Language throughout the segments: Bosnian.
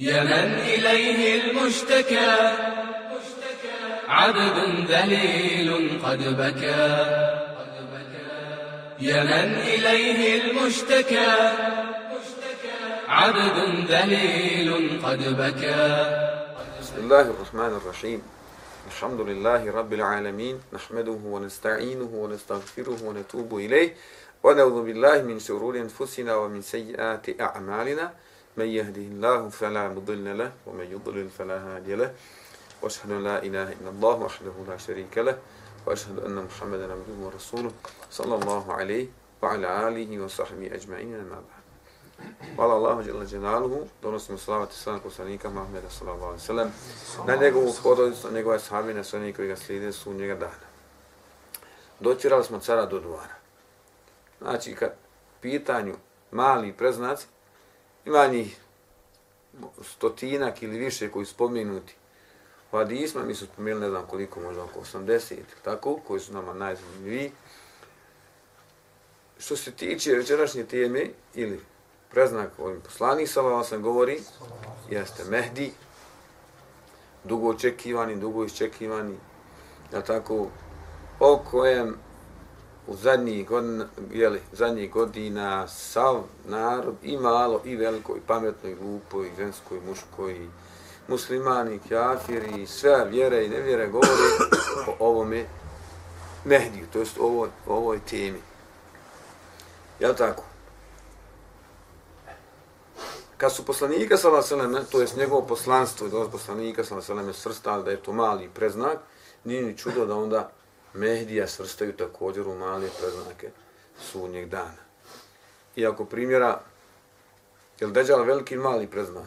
يا من إليه المشتكى. عبد ذليل قد بكى. يا من إليه المشتكى. عبد ذليل قد بكى. بسم الله الرحمن الرحيم. الحمد لله رب العالمين. نحمده ونستعينه ونستغفره ونتوب إليه. ونعوذ بالله من شرور أنفسنا ومن سيئات أعمالنا. من يهده الله فلا مضل له ومن يضلل فلا هادي له واشهد ان لا اله الا الله وحده لا شريك له واشهد ان محمدا عبده ورسوله صلى الله عليه وعلى اله وصحبه اجمعين اما بعد Hvala Allahu dželle dželaluhu, donosimo slavat i salam poslanika Muhameda sallallahu alejhi ve sellem. Na njegovu porodicu, na njegove sahabe, na sve koji ga slijede su njega dana. Doćirali smo cara do dvora. Znači, kad pitanju mali preznaci, ima njih stotinak ili više koji su spomenuti u hadisma, mi su spomenuli ne znam koliko, možda oko 80, tako, koji su nama najzanimljiviji. Što se tiče večerašnje teme ili preznak ovim poslanih salava sam govori, jeste Mehdi, dugo očekivani, dugo iščekivani, ja tako, o kojem u zadnjih godina, jeli, zadnjih godina sav narod i malo i veliko i pametno i glupo i žensko i muško i muslimani, i i sve vjere i nevjere govore o ovome Mehdiju, to jest o ovoj, o ovoj temi. Jel tako? Kad su poslanika sallallahu to jest njegovo poslanstvo i dolaz poslanika sallallahu alejhi svrstali da je to mali preznak, nije ni čudo da onda Mehdija svrstaju također u male preznake sudnjeg dana. Iako primjera, je li Deđal veliki ili mali preznak?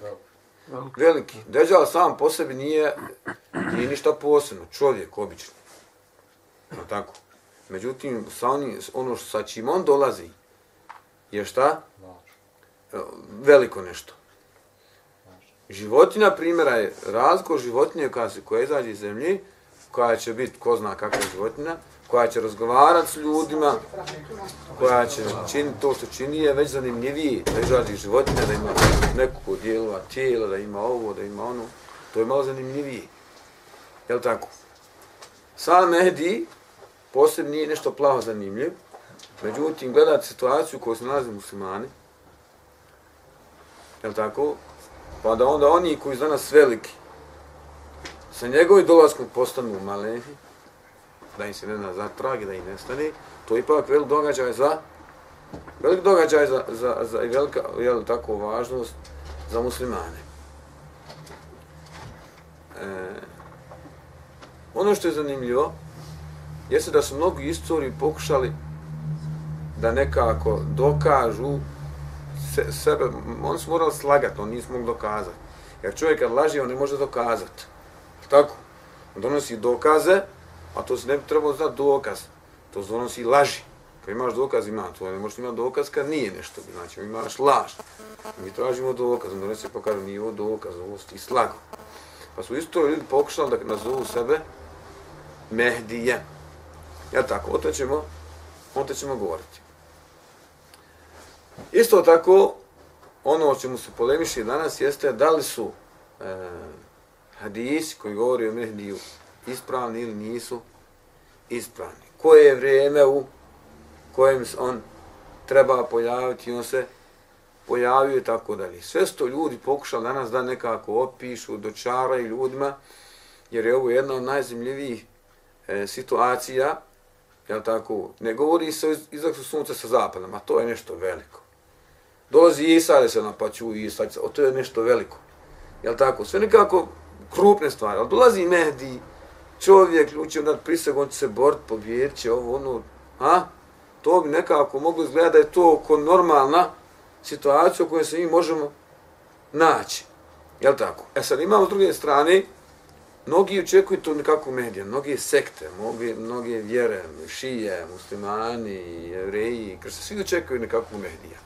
Veliki. Deđal sam po sebi nije, nije ništa posebno, čovjek obični. No, tako. Međutim, sa oni, ono sa čim on dolazi, je šta? Veliko nešto. Životinja primjera je razgo životinje koja, koja izađe iz zemlje, koja će biti ko zna kakva životinja, koja će razgovarati s ljudima, koja će činiti to što čini, je već zanimljivije da izrazi životinja, da ima nekoliko dijelova tijela, da ima ovo, da ima ono. To je malo zanimljivije. Jel tako? Sam Mehdi posebno nije nešto plavo zanimljiv, međutim, gledati situaciju koju se nalazi muslimani, jel tako? Pa da onda oni koji su danas veliki, sa njegovim dolaskom postanu malehi, da im se ne na i da im nestane, to je ipak velik događaj za velik događaj za, za, za i velika, jel, tako, važnost za muslimane. E, ono što je zanimljivo, jeste da su mnogi istori pokušali da nekako dokažu se, sebe, oni su morali slagati, oni nisu mogli dokazati. Jer čovjek kad laži, on ne može dokazati. Tako? On donosi dokaze, a to se ne bi trebalo znati dokaz. To se donosi laži. Kad imaš dokaz, ima to. Ne možeš imati dokaz kad nije nešto. Znači, imaš laž. Mi tražimo dokaz. On donese pa kaže, nije ovo dokaz, ovo ti slago. Pa su isto ljudi pokušali da nazovu sebe Mehdije. Ja tako, o to ćemo, o to ćemo govoriti. Isto tako, ono o čemu se polemiši danas jeste da li su e, hadisi koji govori o Mehdiju ispravni ili nisu ispravni. Koje je vrijeme u kojem on treba pojaviti, on se pojavio i tako dalje. Sve sto ljudi pokušali danas da nekako opišu, dočaraju ljudima, jer je ovo jedna od najzimljivijih e, situacija, jel tako, ne govori se o izaksu sunca sa zapadom, a to je nešto veliko. Dolazi Isa, ali se napaću Isa, to je nešto veliko. Jel tako, sve nekako krupne stvari, ali dolazi Mehdi, čovjek, ljudi će dat priseg, on će se bort, pobjerit će ovo, ono, a? To bi nekako moglo izgledati da je to oko normalna situacija u kojoj se mi možemo naći. Jel tako? E sad imamo s druge strane, mnogi očekuju to nekako medija, mnogi sekte, mnogi, mnogi vjere, šije, muslimani, jevreji, krse, svi očekuju nekako medija.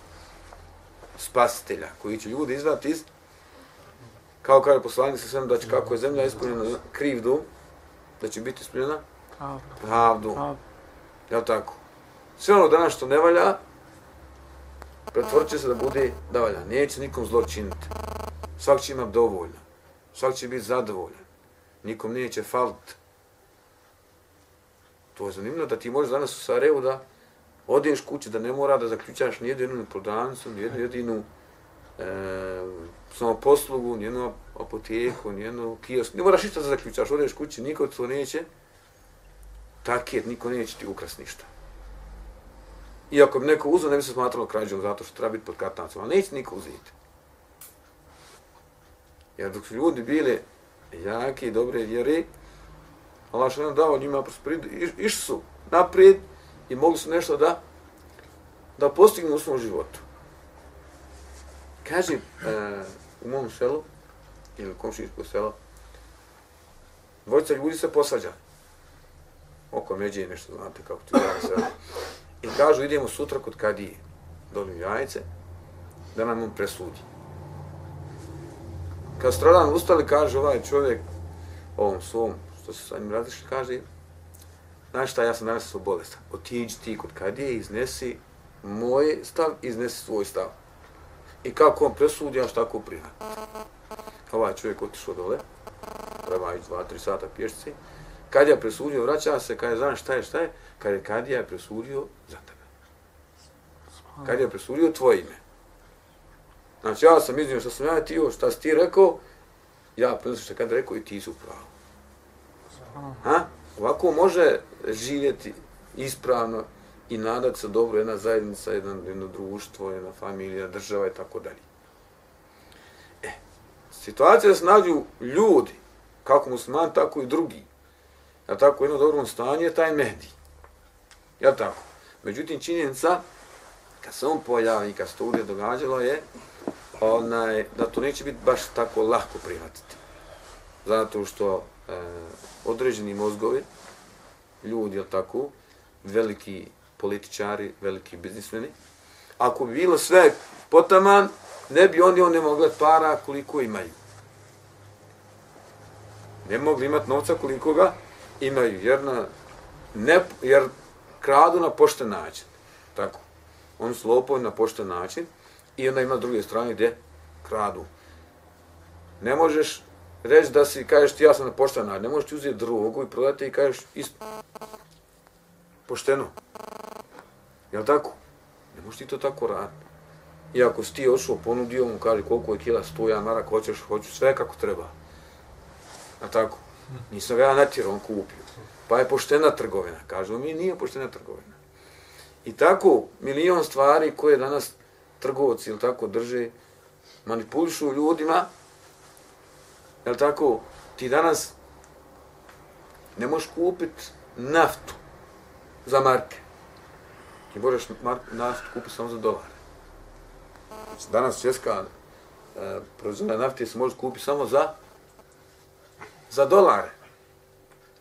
Spasitelja, koji će ljudi izvati iz kao kaže poslanik sa svem da će kako je zemlja ispunjena krivdu, da će biti ispunjena pravdu. Jel tako? Sve ono danas što ne valja, pretvorit će se da bude da valja. Neće nikom zlo činiti. Svak će imati dovoljno. Svak će biti zadovoljan. Nikom neće falit. To je zanimljivo da ti možeš danas u Sarajevu da odeš kući, da ne mora da zaključaš nijedinu prodavnicu, nijednu jedinu e, samo poslugu, nijednu apoteku, njenu kiosk. Ne moraš ništa da zaključaš, odeš kući, niko to neće. Taket, niko neće ti ukras ništa. Iako bi neko uzeo, ne bi se smatralo krađom, zato što treba biti pod kartancom, ali neće niko uzeti. Jer dok su ljudi bili jaki i dobre vjere, Allah što nam dao njima prosperidu, iš, išli su naprijed i mogli su nešto da da postignu u svom životu. Kažem, uh, u mom selu, ili komšinsko selo, dvojica ljudi se posvađa. Oko međe je nešto, znate kako ti zove selo. I kažu, idemo sutra kod Kadije, dolim jajce, da nam on presudi. Kad stradan ustali, kaže ovaj čovjek, ovom svom, što se sa njim različili, kaže, znaš šta, ja sam danas svoj bolestan. Otiđi ti kod Kadije, iznesi moj stav, iznesi svoj stav. I kako on presudi, ja što tako prihvatim. Ovaj čovjek otišao dole, treba ići dva, tri sata pješci. Kad je presudio, vraća se, kad je znaš šta je, šta je, kad je kad je presudio za tebe. Kad je presudio tvoje ime. Znači ja sam iznio što sam ja ti, šta si ti rekao, ja prenosim što kad rekao i ti su pravo. Ha? Ovako može živjeti ispravno i nadat se dobro jedna zajednica, jedan, jedno društvo, jedna familija, država i tako dalje. E, situacija da se nađu ljudi, kako musliman, tako i drugi, a tako jedno dobro stanje je taj Mehdi. Ja tako? Međutim, činjenica, kad se on pojavi, kad se to uvijek događalo, je onaj, da to neće biti baš tako lako prihvatiti. Zato što e, određeni mozgovi, ljudi, jel tako, veliki političari, veliki biznismeni, ako bi bilo sve potaman, ne bi oni oni mogli para koliko imaju. Ne mogli imati novca koliko ga imaju, jer, na, ne, jer kradu na pošten način. Tako. Oni su lopovi na pošten način i onda ima druge strane gdje kradu. Ne možeš reći da si, kažeš ti ja sam na pošten način, ne možeš ti uzeti drogu i prodati i kažeš isto. Pošteno. Jel tako? Ne možeš ti to tako raditi. I ako si ti ošao, ponudio mu, kaže koliko je kila, sto ja marak, hoćeš, hoću sve kako treba. Jel tako? Nisam ga ja natjerao, on kupio. Pa je poštena trgovina. Kažu mi, nije poštena trgovina. I tako, milion stvari koje danas trgovci ili tako drže, manipulišu ljudima, jel tako, ti danas ne možeš kupiti naftu za marke. Ti možeš naftu kupiti samo za dolare. Znači, danas svjetska e, proizvodna nafte se može kupiti samo za za dolare.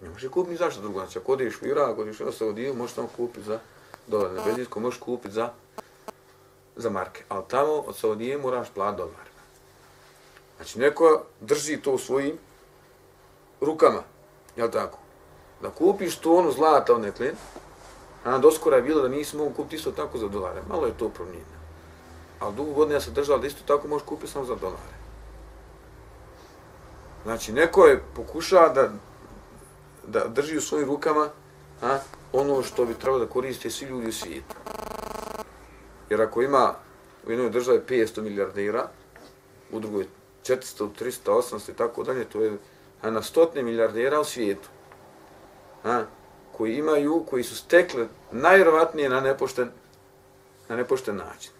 Ne može kupiti ni zašto drugo. Znači, ako odiš u Irak, odiš u Saudiju, možeš tamo kupiti za dolare. Na Belgijsku možeš kupiti za za marke. Ali tamo od Saudije moraš plati dolar. Znači, neko drži to u svojim rukama. Jel tako? Da kupiš tonu zlata u neklin, a doskora je bilo da nisi mogu kupiti isto tako za dolare. Malo je to promijenio. Ali dugo godina se držala da isto tako možeš kupiti samo za dolare. Znači, neko je pokušao da, da drži u svojim rukama a, ono što bi trebalo da koriste svi ljudi u svijetu. Jer ako ima u jednoj državi 500 milijardera, u drugoj 400, 300, 800 i tako dalje, to je a, na stotne milijardera u svijetu. A, koji imaju, koji su stekle najvjerovatnije na nepošten, na nepošten način.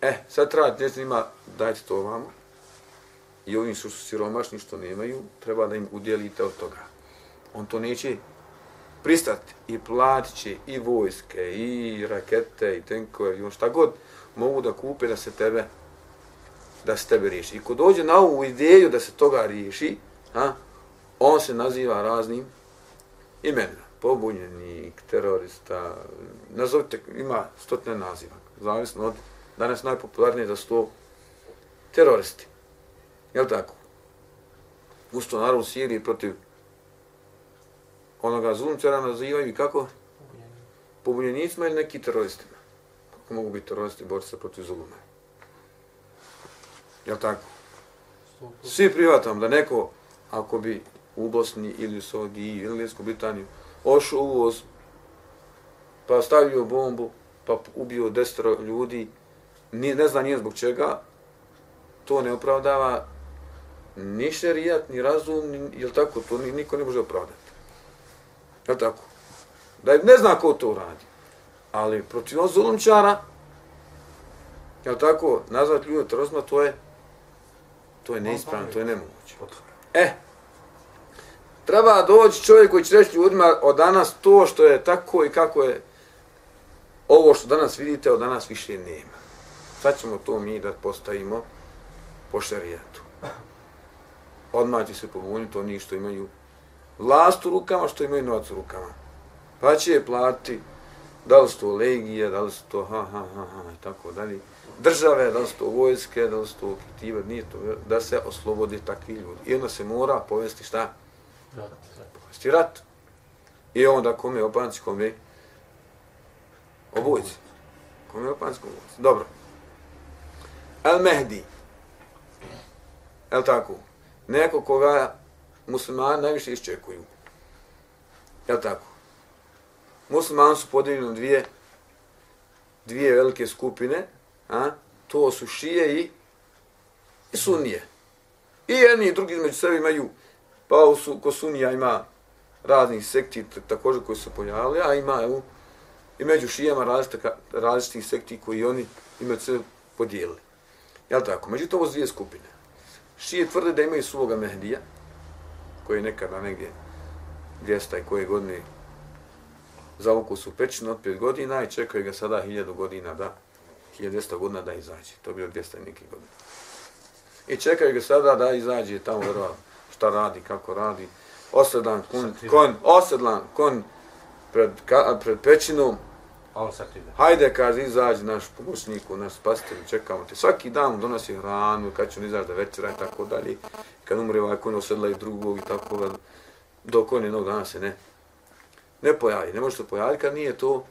E, sad treba, ne ima, dajte to vamo. I ovim su siromašni što nemaju, treba da im udjelite od toga. On to neće pristati i platit će i vojske, i rakete, i tenkove, i on šta god mogu da kupe da se tebe da se tebe riješi. I ko dođe na ovu ideju da se toga riješi, a, on se naziva raznim imenima. Pobunjenik, terorista, nazovite, ima stotne naziva, zavisno od danas najpopularnije za sto teroristi. Je tako? Usto narod u Siriji protiv onoga zulumčara nazivaju i kako? Pobunjenicima ili neki teroristima? Kako mogu biti teroristi borci se protiv zuluma? Je tako? Svi prihvatam da neko, ako bi u Bosni ili u Saudiji ili u Britaniju, ošao uvoz, pa stavio bombu, pa ubio destro ljudi, nije, ne zna nije zbog čega, to ne opravdava ni šerijat, ni razum, ni, jel tako, to niko ne može opravdati. Jel tako? Da ne zna ko to radi. Ali protiv on zulumčara, jel tako, nazvat ljude terozma, to je to je neispravno, to je nemoguće. E, treba doći čovjek koji će reći ljudima od danas to što je tako i kako je ovo što danas vidite, od danas više nema. Sad ćemo to mi da postavimo po šarijetu. Odmah će se pobuniti oni što imaju vlast u rukama, što imaju novac u rukama. Pa će je plati, da li su to legije, da li su to ha, ha, ha, ha, i tako dalje. Države, da li su to vojske, da li su to kitiva, nije to, da se oslobodi takvi ljudi. I onda se mora povesti šta? Povesti rat. I onda kome opanci, kome obojci. Kome opanci, kome obojci. Dobro. El Mehdi. El tako? Neko koga muslimani najviše iščekuju. Jel tako? Muslimani su podijeljeni dvije, dvije velike skupine, a? to su šije i, i sunije. I jedni i drugi među sebi imaju, pa u su, ko sunija ima raznih sekti također koji su pojavili, a ima u, i među šijama različitih, različitih sekti koji oni imaju se podijelili. Jel tako? Međutim, ovo dvije skupine. Šije tvrde da imaju svoga Mehdija, koji je nekada negdje 200 i koje godine zavuku su pećinu od 5 godina i čekaju ga sada 1000 godina da 1200 godina da izađe. To je bilo 200 i neki godina. I čekaju ga sada da izađe tamo vrlo šta radi, kako radi. Osedlan kon, kon, osedlan kon pred, ka, pred pećinom, on. Hajde, kaže, izađi naš pomoćniku, naš spasitelj, čekamo te. Svaki dan mu donosi hranu, kad će on izaći da večera i tako dalje. Kad umre ovaj kon osedla i drugog i tako da dok on jednog dana se ne, ne pojavi. Ne može se pojaviti kad nije to,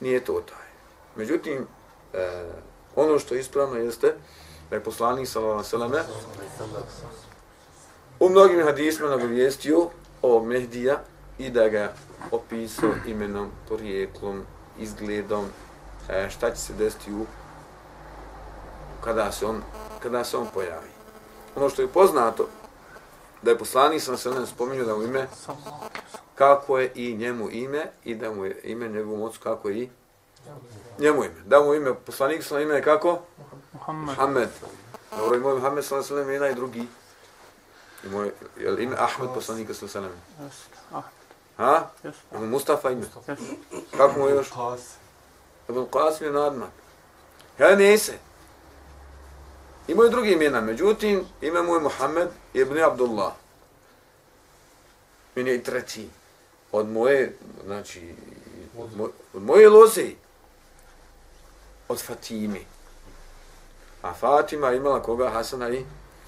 nije to taj. Međutim, e, ono što je ispravno jeste da je poslanik sallallahu alejhi u mnogim hadisima nagovijestio ovog Mehdija i da ga opisao imenom, porijeklom, izgledom, e, šta će se desiti u kada se on kada se on pojavi. Ono što je poznato da je poslanik sam se spominjao da mu ime kako je i njemu ime i da mu je ime njegovom ocu kako je i njemu ime. Da mu ime poslanik sam ime kako? Muhammed. Muhammed. Dobro, i moj Muhammed alejhi ve sellem i drugi. I moj je li ime Ahmed poslanika ve sellem. Jeste. Ah, Ha? jeste. Ima Mustafa ime. Jeste. Kako mu je još? Ibn Qasim je nadmak. Ja nese. Ima i drugi imena, međutim, ime mu je Muhammed ibn Abdullah. Min je i treći. Od moje, znači, od moje, od moje loze. Od Fatimi. A Fatima imala koga? Hasana i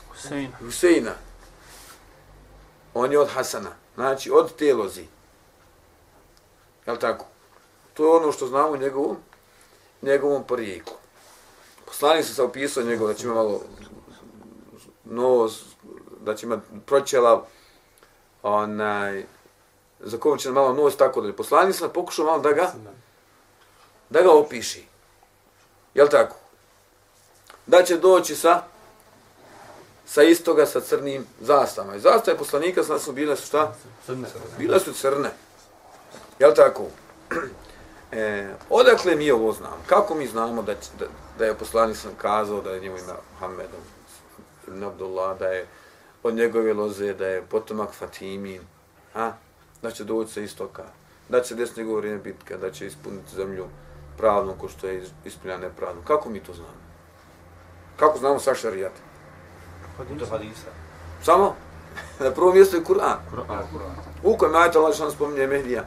Husein. Huseina. On je od Hasana. Znači, od te lozi. Jel tako? To je ono što znamo u njegovom, njegovom porijeklu. Poslanik se sa opisao njegov, da će ima malo nos, da će ima proćela, onaj, za će malo nos, tako da je poslanik se pokušao malo da ga, da ga opiši. Jel tako? Da će doći sa sa istoga sa crnim zastavama. I zastave poslanika sa su bile su šta? Crne. Bile su crne. Jel tako? E, odakle mi ovo znamo? Kako mi znamo da, da, da je poslanik sam kazao da je njemu ime Muhammed ibn Abdullah, da je od njegove loze, da je potomak Fatimin, a? da će doći sa istoka, da će desne njegove vrijeme bitka, da će ispuniti zemlju pravno ko što je ispunjena nepravno. Kako mi to znamo? Kako znamo sa šarijata? Hadisa. Samo? Na prvom mjestu je Kur'an. Kur'an. U kojem ajta Allah što spominje Mehdija?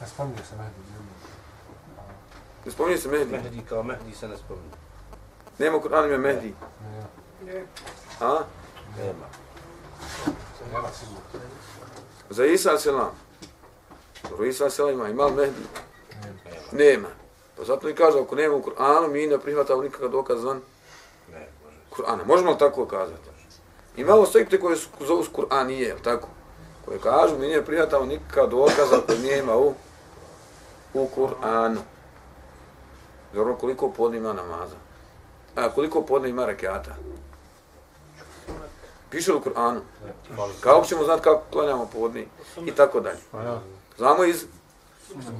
Ne spominje se Mehdi. Ne spominje se Mehdi. Mehdi kao Mehdi se ne spominje. Nema u Kur'anu ime Mehdi. Ne, A? Nema. nema sigurno. Za Isa selam. Dobro, Isa selam ima. Ima Mehdi? Nema. Nema. Pa zato i kaže, ako nema u Kur'anu, mi ne prihvatamo nikakav dokaz van Ne, može. Kur'ana. Možemo li tako kazati? I malo sekte koje su zovu s Kur'anije, jel tako? Koje kažu, mi ne prihvatamo nikakav dokaz ako nema u, u Kur'anu. Dobro, koliko podne ima namaza? A koliko podne ima rekiata? Piše u Kur'anu? Kako ćemo znati kako klanjamo podne? I tako dalje. Pa ja. Znamo iz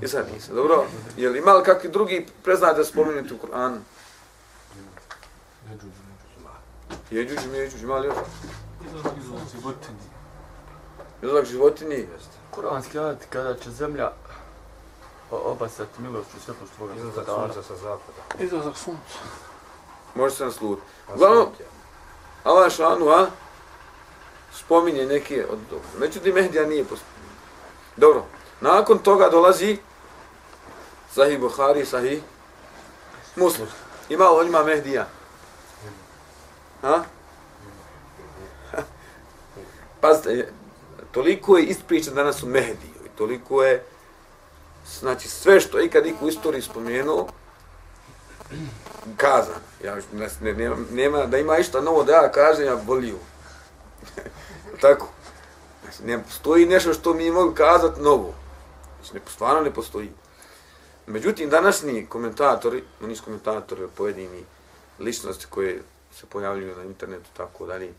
iz hadisa. Dobro, je li ima li kakvi drugi preznate spomenuti u Kur'anu? Jeđuđ, međuđ, ima li još? Izlaz životinji. Izlak životinji. Kuranski ajet kada će zemlja obasati milošću svjetlošću svoga Izlazak gospodara. sunca sa zapada. Izlazak sunca. Može se nasluti. A Uglavnom. Allah šanu, a? Spominje neke od toga. Međutim, Mehdija nije pospominje. Dobro, nakon toga dolazi Sahih Buhari, Sahih Muslim. Ima li on ima Mehdija? Ha? Pazite, toliko je ispričan danas u Mehdiju i toliko je znači sve što ikad iko u istoriji spomenuo kazan. Ja ne, ne, nema, nema da ima išta novo da ja kažem, ja voliju. Tako. Znači, ne postoji nešto što mi mogu kazati novo. Znači, ne, stvarno ne postoji. Međutim, današnji komentatori, oni su komentatori, pojedini ličnosti koje se pojavljuju na internetu, tako dalje,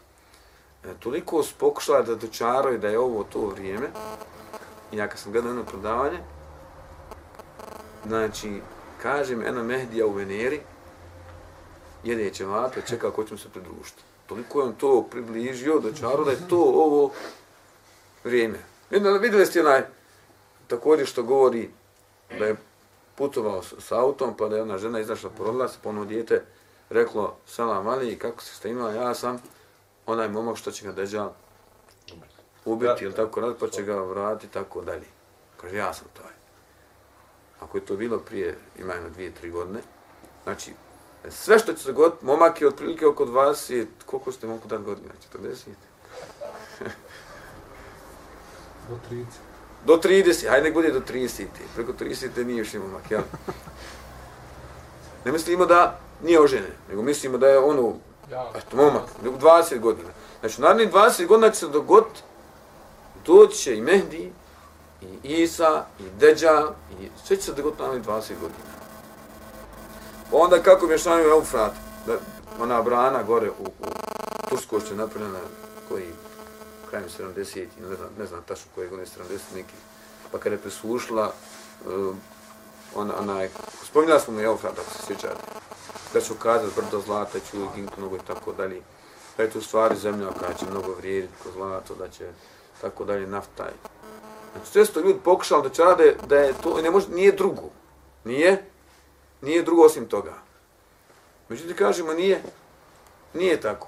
e, toliko su pokušali da dočaraju da je ovo to vrijeme. I ja kad sam gledao jedno prodavanje, znači, kažem, eno Mehdija u Veneri, jede ćevapa, čeka ko će mu se pridružiti. Toliko je on to približio do čaru da je to ovo vrijeme. Vidjeli, vidjeli ste onaj također što govori da je putovao s, autom, pa da je ona žena izašla porodila se, pa ono dijete reklo, salam ali, kako se šta ima, ja sam onaj momak što će ga deđa ubiti ili tako rad, pa će ga vratiti, tako dalje. Kaže, ja sam taj. Ako je to bilo prije, ima jedno dvije, tri godine, znači, sve što će se god, momak je otprilike oko 20, koliko ste mogu dati godina, 40? Do 30. Do 30, hajde nek bude do 30. Preko 30 nije još momak, jel? Ne mislimo da nije ožene, nego mislimo da je ono, Ja. eto, momak, nego 20 godina. Znači, narednih 20 godina će se dogoditi, doći će i Mehdi, i Isa, i Deđa, i sve će se dogoditi narednih 20 godina. Onda kako mješavaju Eufrat, da, ona brana gore u, u Turskoj što je napravljena, koji krajem 70 ne znam, ne znam tačno koje godine 70 neki. Pa kada je presušila, uh, eh, ona, ona je, spominjala smo mu Eufrat, ako se sjećate, da ću kazati brdo zlata, ću uvijek mnogo i tako dalje. Da je to u stvari zemlja koja će mnogo vrijediti ko zlato, da će tako dalje nafta. Znači, sve su ljudi pokušali da će rade, da je to, ne može, nije drugo. Nije, nije drugo osim toga. Međutim, kažemo, nije, nije tako.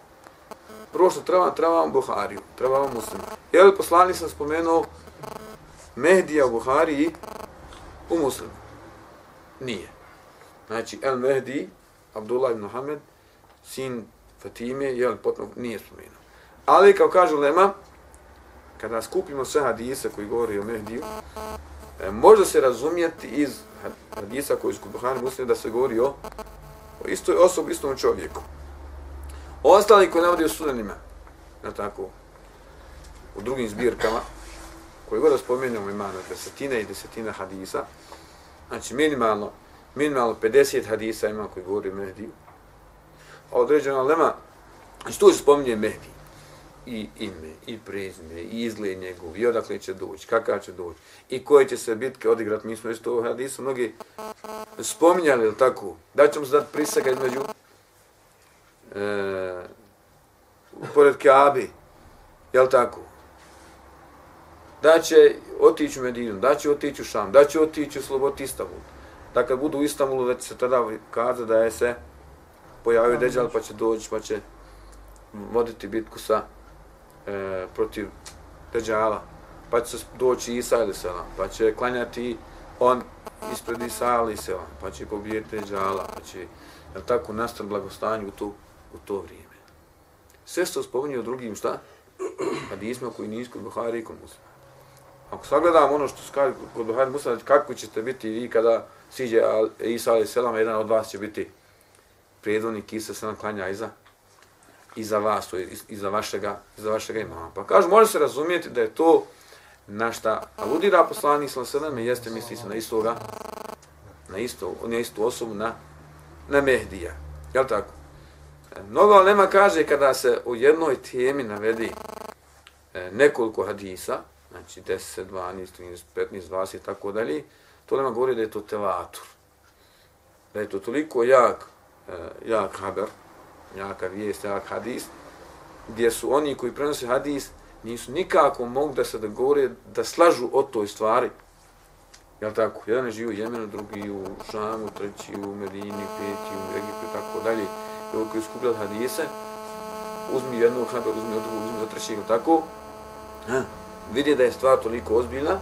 Prvo što treba, trebamo Buhariju, trebamo muslima. Je li poslanik sam spomenuo Mehdija u Buhariji u muslimu? Nije. Znači, El Mehdi, Abdullah ibn Muhammed, sin Fatime, je li potom nije spomenuo. Ali, kao kažu Lema, kada skupimo sve hadise koji govori o Mehdiju, e, može se razumjeti iz hadisa koji su Buhari muslima da se govori o, o istoj osobi, istom čovjeku. Ostali koji navodi u sunanima, na tako, u drugim zbirkama, koji god da spomenemo ima na desetine i desetine hadisa, znači minimalno, minimalno 50 hadisa ima koji govori o Mehdiju, a određena lema, znači tu se spominje Mehdi, i ime, i prezime, i izgled njegov, i odakle će doći, kakav će doći, i koje će se bitke odigrati. Mi smo isto u hadisu mnogi spominjali, ili tako, da ćemo se dati prisega između e, pored Kaabi, jel tako? Da će otići u Medinu, da će otići u Šam, da će otići u Slobot Istanbul. Da kad budu u Istanbulu, da će se tada kazati da je se pojavio Deđal, pa će doći, pa će voditi bitku sa e, protiv Deđala, pa će doći Isa ili Selam, pa će klanjati on ispred Isa ili Selam, pa će pobijeti Deđala, pa će, jel tako, nastati blagostanje u to, u to vrijeme. Sve što spominje o drugim, šta? Hadisma koji nisu kod Buhari i kod muslima. Ako sagledamo ono što skaže kod Buhari muslima, kako ćete biti vi kada siđe Isa alaih selam, jedan od vas će biti predvodnik Isa selam klanja iza iza vas, to je iza vašega, iza vašega imama. Pa kažu, može se razumijeti da je to na šta aludira poslanik sallallahu alejhi ve sellem jeste misli se na istoga na isto na istu osobu na na Mehdija. Jel tako? Mnogo nema kaže kada se u jednoj temi navedi e, nekoliko hadisa, znači 10, 12, 13, 15, 20 i tako dalje, to nema govori da je to tevatur. Da je to toliko jak, e, jak haber, jaka vijest, jak hadis, gdje su oni koji prenose hadis nisu nikako mogli da se dogovore da slažu o toj stvari. Jel tako? Jedan je živio u Jemenu, drugi u Šamu, treći u Medini, peti u Egiptu i tako dalje. Koji skupljali hadise, uzmi jednog haber, uzmi od drugog, uzmi od trećeg, tako? Ha, vidi da je stvar toliko ozbiljna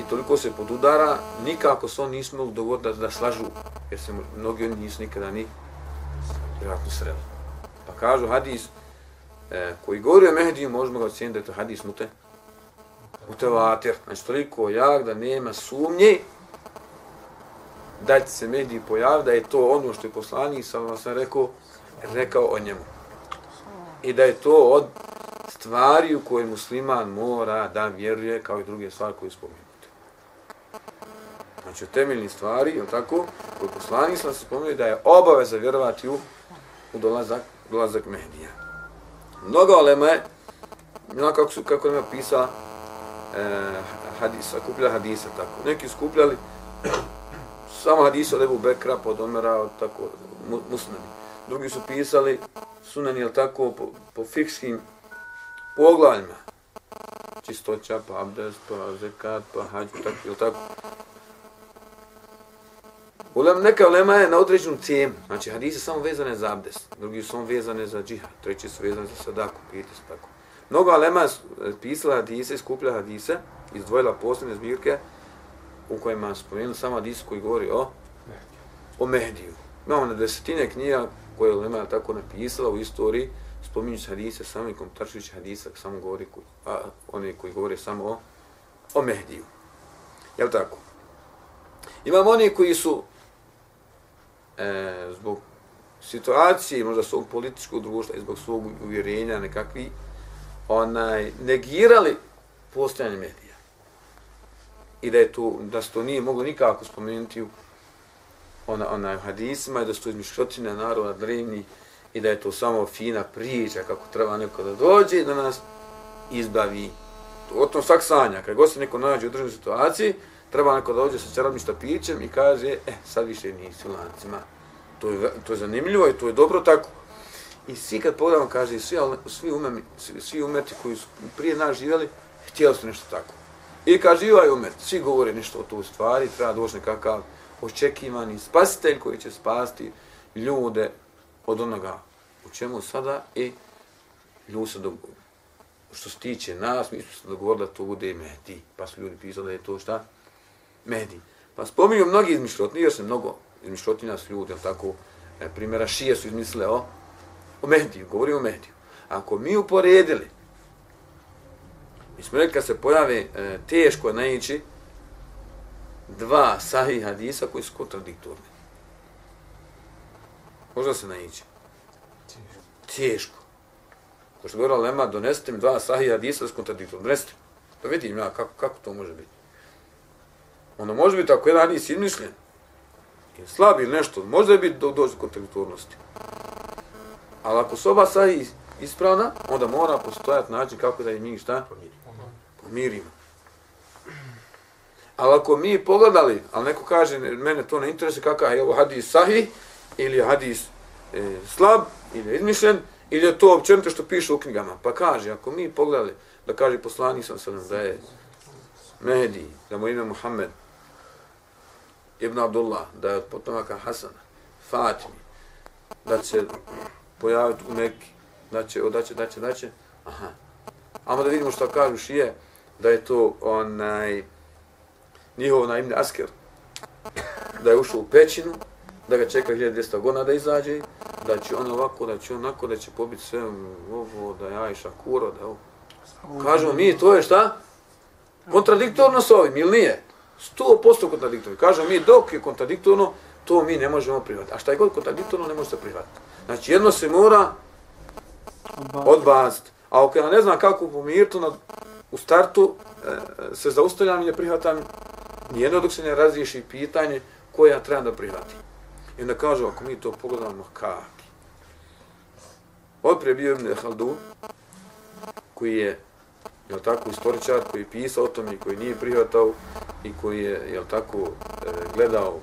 i toliko se podudara, nikako se on mogli dogovoriti da, da slažu, jer se mnogi oni nisu nikada ni vjerojatno sreli. Pa kažu hadis e, koji govori o Mehdiju, možemo ga ocijeniti da je to hadis mute, mutevatir. Znači toliko jak da nema sumnje da će se Mehdi pojaviti, da je to ono što je poslanik, sam vam sam rekao, rekao o njemu. I da je to od stvari u koje musliman mora da vjeruje kao i druge stvari koje spomenute. Znači, temeljni stvari, je tako, koje poslanik sam se spomenuo da je obaveza vjerovati u, u dolazak, dolazak Mehdija. Mnogo olema je, no, kako, su, kako nema pisa, e, hadisa, kupila hadisa, tako. Neki skupljali samo hadisa od Ebu Bekra, pod Omera, od tako, mu, musnani. Drugi su pisali sunani, jel tako, po, po fikskim poglavljima. Čistoća, pa abdest, pa zekat, pa hađ, tako, jel tako. Ulem, neka ulema je na određenu temu. Znači, hadise samo vezane za abdest, drugi su samo vezane za džihad, treći su vezane za sadaku, pijete tako. Mnogo ulema je pisala hadise, skupila hadise, izdvojila posebne zbirke u kojima spomenuli samo hadis koji govori o, o Mehdiju. Imamo na desetine knjiga koje je Lema tako napisala u istoriji, spominju se hadise samo i komentaršujući hadisa, samo govori, koji, a oni koji govore samo o, o Mehdiju. Jel tako? Imamo oni koji su e, zbog situacije, možda svog političkog društva i zbog svog uvjerenja nekakvi, onaj, negirali postojanje medija. I da je to, da se to nije moglo nikako spomenuti u ona, onaj, hadisima i da su to izmišljotine naroda drevni i da je to samo fina priča kako treba neko da dođe i da nas izbavi. O tom svak sanja, kad god se neko nađe u državnoj situaciji, treba neko da dođe sa čarobnim štapićem i kaže, e, sad više nisi u lancima. To je, to je zanimljivo i to je dobro tako. I svi kad pogledamo, kaže, svi, svi, umemi, svi, svi umeti koji su prije nas živjeli, htjeli su nešto tako. I kaže, i ovaj umet, svi govore nešto o toj stvari, treba doći nekakav očekivani spasitelj koji će spasti ljude od onoga u čemu sada i ljudi se dogovorili. Što se tiče nas, mi smo se dogovorili da to bude Mehdi. Pa su ljudi pisali da je to šta? Mehdi. Pa spominju mnogi izmišljotni, jer se mnogo izmišljotina su ljudi, tako, e, primjera šije su izmislile o, o Mehdiju, govori o Mehdiju. Ako mi uporedili, mi smo rekli kad se pojave e, teško je naići dva sahih hadisa koji su kontradiktorni. Možda se naići. Teško. Ko što govorila Lema, donesite mi dva sahih hadisa s kontradiktornim. Donesite. Da vidim ja kako, kako to može biti. Ono može biti ako jedan hadis izmišljen, ili slab ili nešto, može biti do, doći do kontradiktornosti. Ali ako su oba sahih ispravna, onda mora postojati način kako da je njih šta? Pomirimo. Ali ako mi pogledali, ali neko kaže, mene to ne interesuje kakav je ovo hadis sahih, ili je hadis e, slab, ili je izmišljen, ili je to općenito što piše u knjigama. Pa kaže, ako mi pogledali, da kaže poslanik sam sam da je Mehdi, da mu ime Muhammed, Ibn Abdullah, da je od potomaka Hasana, Fatimi, da će pojaviti u Mekki, da će, da će, da će, da će, aha. Amo da vidimo što kažu šije, da je to onaj, njihov na imne Asker, da je ušao u pećinu, da ga čeka 1200 godina da izađe, da će on ovako, da će onako, da će pobiti sve ovo, da je Ajša kuro, da ovo. Kažemo mi, to je šta? Kontradiktorno s ovim, ili nije? 100% kontradiktorno. Kažemo mi, dok je kontradiktorno, to mi ne možemo prihvatiti. A šta je god kontradiktorno, ne može se prihvatiti. Znači, jedno se mora odbaciti. A ako ja ne znam kako pomiriti, u startu e, se zaustavljam i ne prihvatam nijedno dok se ne razriješi pitanje koje ja trebam da prihvatim. I onda kažu, ako mi to pogledamo, kaki. Odprije bio Ibn Haldun, koji je, jel tako, istoričar, koji je pisao o tom i koji nije prihvatao i koji je, jel tako, e, gledao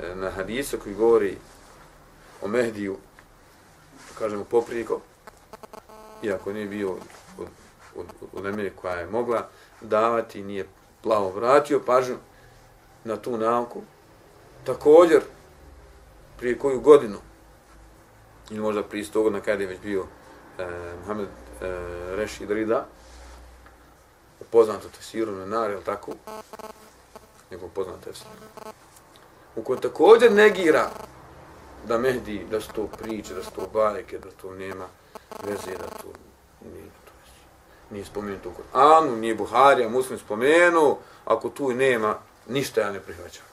e, na hadisa koji govori o Mehdiju, kažemo poprijeko, iako nije bio od, od, od, od koja je mogla davati, i nije plavo vratio pažnju na tu nauku. Također, prije koju godinu, ili možda prije sto godina kada je već bio e, Mohamed e, Rešid Rida, poznato tefsiru na nar, ili tako? Njegov poznat tefsir. U kojem također negira da Mehdi, da su to priče, da su to bareke, da to nema veze, da to nije spomenuto u Koranu, nije Buharija, muslim spomenu, ako tu nema, ništa ja ne prihvaćam.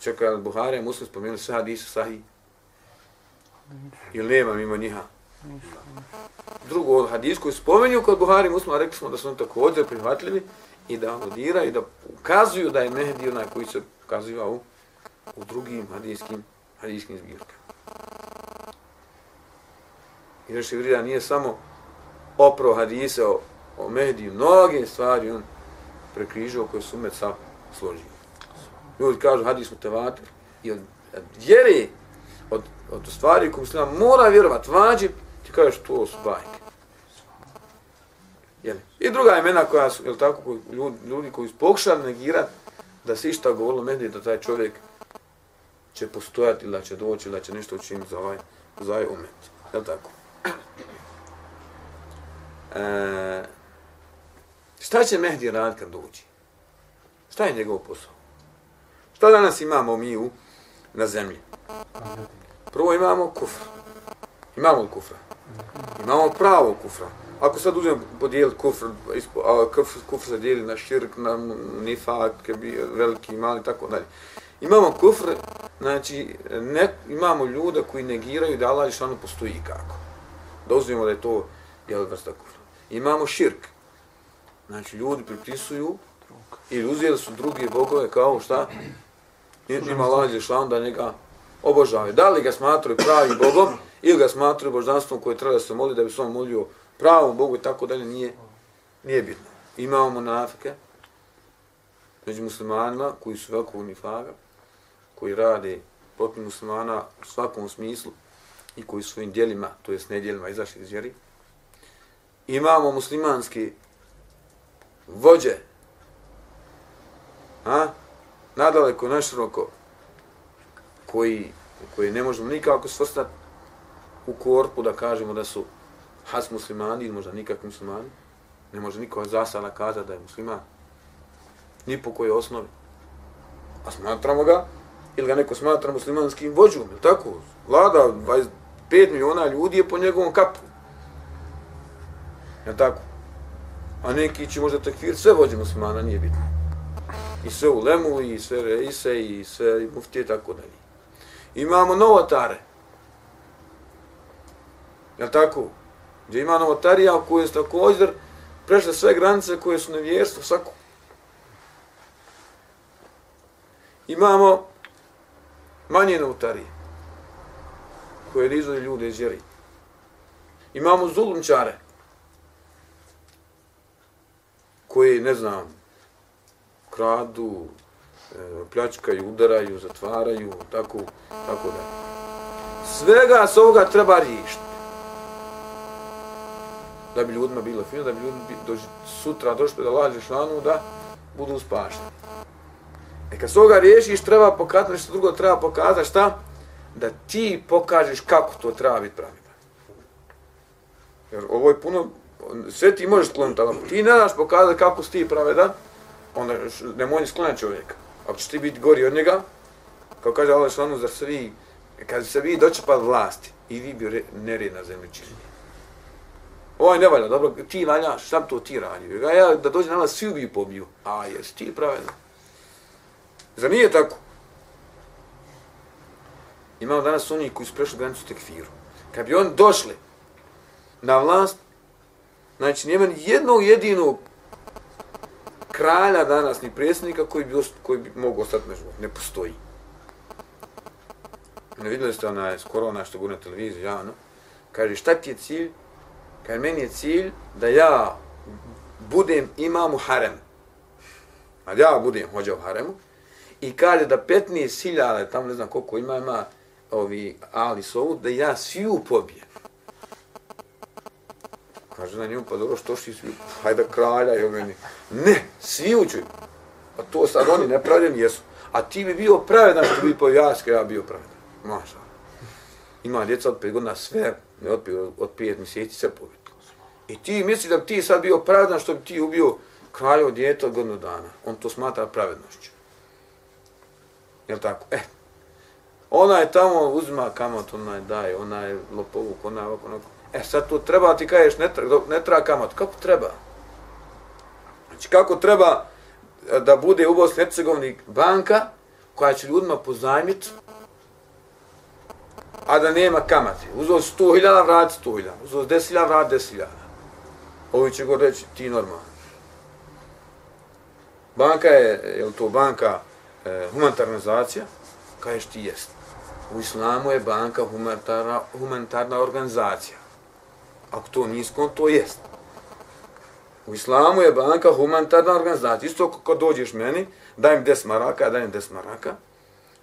Čekaj, ali Buharija, muslim spomenu, sve hadise sahih, Ili nema mimo njiha? Drugo, od hadis koji spomenju kod Buhari muslima, rekli smo da su oni također prihvatljivi i da aludira i da ukazuju da je Mehdi onaj koji se ukaziva u, u drugim hadijskim, hadijskim zbirkama. I reši vrida nije samo opro hadise o, o Mehdi, mnoge stvari on prekrižio koje su umet sa složio. Ljudi kažu hadis mutevatir i od vjere od, od stvari koje muslima mora vjerovat, vađi, ti kažeš to su bajke. Jeli? I druga imena koja su, jel tako, ljudi, ljudi koji su pokušali negirati da se išta govorilo meni da taj čovjek će postojati da će doći da će nešto učiniti za ovaj, za ovaj umet. Jel tako? E, šta će Mehdi raditi kad dođe? Šta je njegov posao? Šta danas imamo mi u, na zemlji? Prvo imamo kufr. Imamo li kufra? Imamo pravo kufra. Ako sad uzmem podijel kufr, kufr, kufr se dijeli na širk, na nifak, veliki, mali, tako dalje. Imamo kufr, znači ne, imamo ljude koji negiraju da Allah Žešanu postoji kako. Da uzmemo da je to jel, vrsta kufra. Imamo širk. Znači ljudi pripisuju ili uzijeli su drugi bogove kao šta? Ima Allah išano da njega obožavaju. Da li ga smatruju pravim Bogom ili ga smatruju božanstvom koje treba da se moli da bi se on molio pravom Bogu i tako dalje, nije, nije bitno. Imamo monafike među muslimanima koji su veliko unifaga, koji rade protiv muslimana u svakom smislu i koji su svojim dijelima, to jest nedjelima, izašli iz vjeri. Imamo muslimanski vođe, a, nadaleko, našroko, koji, koji ne možemo nikako svrstati u korpu da kažemo da su has muslimani ili možda nikakvi muslimani. Ne može niko zasada kazati da je musliman. Ni po kojoj osnovi. A smatramo ga, ili ga neko smatra muslimanskim vođom, ili tako? Vlada 25 miliona ljudi je po njegovom kapu. Je tako? A neki će možda tekfir sve vođe muslimana, nije bitno. I sve u lemu, i sve reise, i sve muftije, tako dalje imamo novotare. Ja tako? Gdje ima novotarija u kojoj su također prešle sve granice koje su nevjerstvo svako. Imamo manje novotarije koje rizuje ljude iz vjeri. Imamo zulumčare koji, ne znam, kradu, e, pljačkaju, udaraju, zatvaraju, tako, tako da. Svega s ovoga treba riješiti. Da bi ljudima bilo fino, da bi ljudi do, sutra došli da lađe šlanu, da budu spašni. E kad s ovoga riješiš, treba pokazati nešto drugo, treba pokazati šta? Da ti pokažeš kako to treba biti pravilno. Jer ovo je puno, sve ti možeš skloniti, ali ti ne daš pokazati kako si ti pravedan, onda nemoj ni skloniti čovjeka. Ako ćeš ti biti gori od njega, kao kaže Allah šlanu, zar se vi, kad se vi dočepali vlasti, i vi bi nered na zemlji činili. ovaj ne valja, dobro, ti valjaš, šta to ti radio? Ja, ja da dođe na nas, svi bi pobiju. A, jesi ti pravedan. Zar nije tako? Imamo danas oni koji su prešli granicu tekfiru. Kad bi oni došli na vlast, znači nema ni jednog jedinog kralja danas, ni predsjednika koji bi, koji bi mogu ostati među. Ne postoji. Ne vidjeli ste onaj, skoro onaj što bude na televiziji, javno. Kaže, šta ti je cilj? Kaže, meni je cilj da ja budem imam u harem. A ja budem hođa u haremu. I kaže da 15.000, tamo ne znam koliko ima, ima ovi Ali Sovu, da ja sviju pobijem. Kaže na njemu, pa dobro, što si svi, hajde kralja i meni. Ne, svi uđu. Pa to sad oni nepravljeni jesu. A ti bi bio pravedan što bi po jaske, ja bio pravedan. Maša. Ima djeca od 5 godina sve, ne od 5, od 5 mjeseci sve pobitilo. I ti misli da bi ti sad bio pravedan što bi ti ubio kraljevo djete od godinu dana. On to smatra pravednošću. Jel tako? E, ona je tamo uzima kamat, ona je daje, ona je lopovuk, ona je ovako, onako. E sad to treba, ti kažeš, ne, tra, ne treba kamat. Kako treba? Znači kako treba e, da bude u Bosni Hercegovini banka koja će ljudima pozajmiti, a da nema kamate. Uzeo 100.000, vrati 100.000. Uzeo 10.000, vrati 10.000. Ovi će go reći, ti normalno. Banka je, je li to banka e, humanitarna organizacija? Kažeš ti jest. U islamu je banka humanitarna, humanitarna organizacija. Ako to nisko, to jest. U islamu je banka humanitarna organizacija. Isto kad dođeš meni, dajem 10 maraka, dajem 10 maraka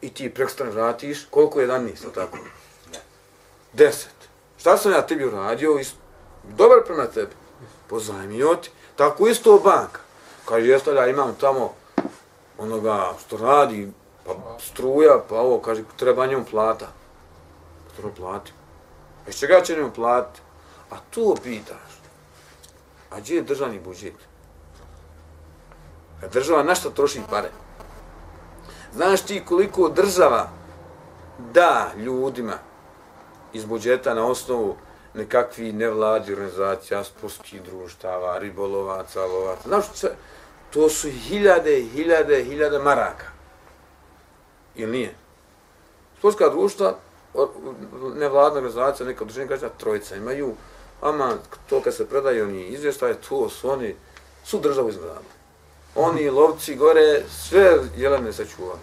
i ti prekstra vratiš, koliko je dan nisam tako? 10. Šta sam ja tebi uradio? Dobar prema tebi. Pozajmio ti. Tako isto banka. Kaže, jeste ja imam tamo onoga što radi, pa struja, pa ovo, kaže, treba njemu plata. Treba plati. A čega će njemu platiti? A tu pitaš. A gdje je državni budžet? A država na što troši pare? Znaš ti koliko država da ljudima iz budžeta na osnovu nekakvi nevladi organizacija, sportskih društava, ribolovaca, lovaca. Znaš To su hiljade, hiljade, hiljade maraka. Ili nije? Sportska društva, nevladna organizacija, neka udruženja kaže, trojica imaju, ama to kad se predaju oni izvještaje, to su oni, su državu izgledali. Oni lovci gore, sve jelene sačuvali.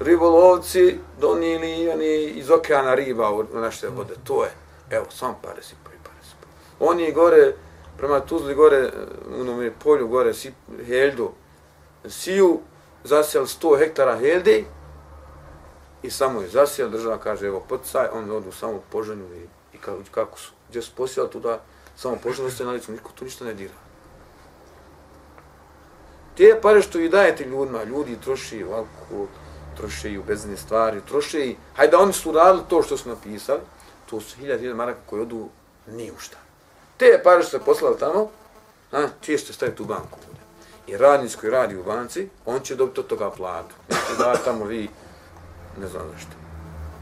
Ribolovci donili oni iz okeana riba u naše vode. To je, evo, sam pare sipaju, pare sipaju. Oni gore, prema Tuzli gore, u onome polju gore, si, heldu, siju, zasijali 100 hektara helde i samo je zasijali, država kaže, evo, poticaj, on odu samo poženju i, i kako, kako su, gdje su posijali tuda, samo poženju ste na licu, niko tu ništa ne dira. Te pare što vi dajete ljudima, ljudi troši alkohol, troše i u bezne stvari, troše i, hajde da oni su radili to što su napisali, to su hiljad, hiljad maraka koji odu ni u šta. Te pare što se poslali tamo, a, ti ste staviti u banku. I radnic koji radi u banci, on će dobiti od toga platu. Neće da tamo vi, ne znam zašto.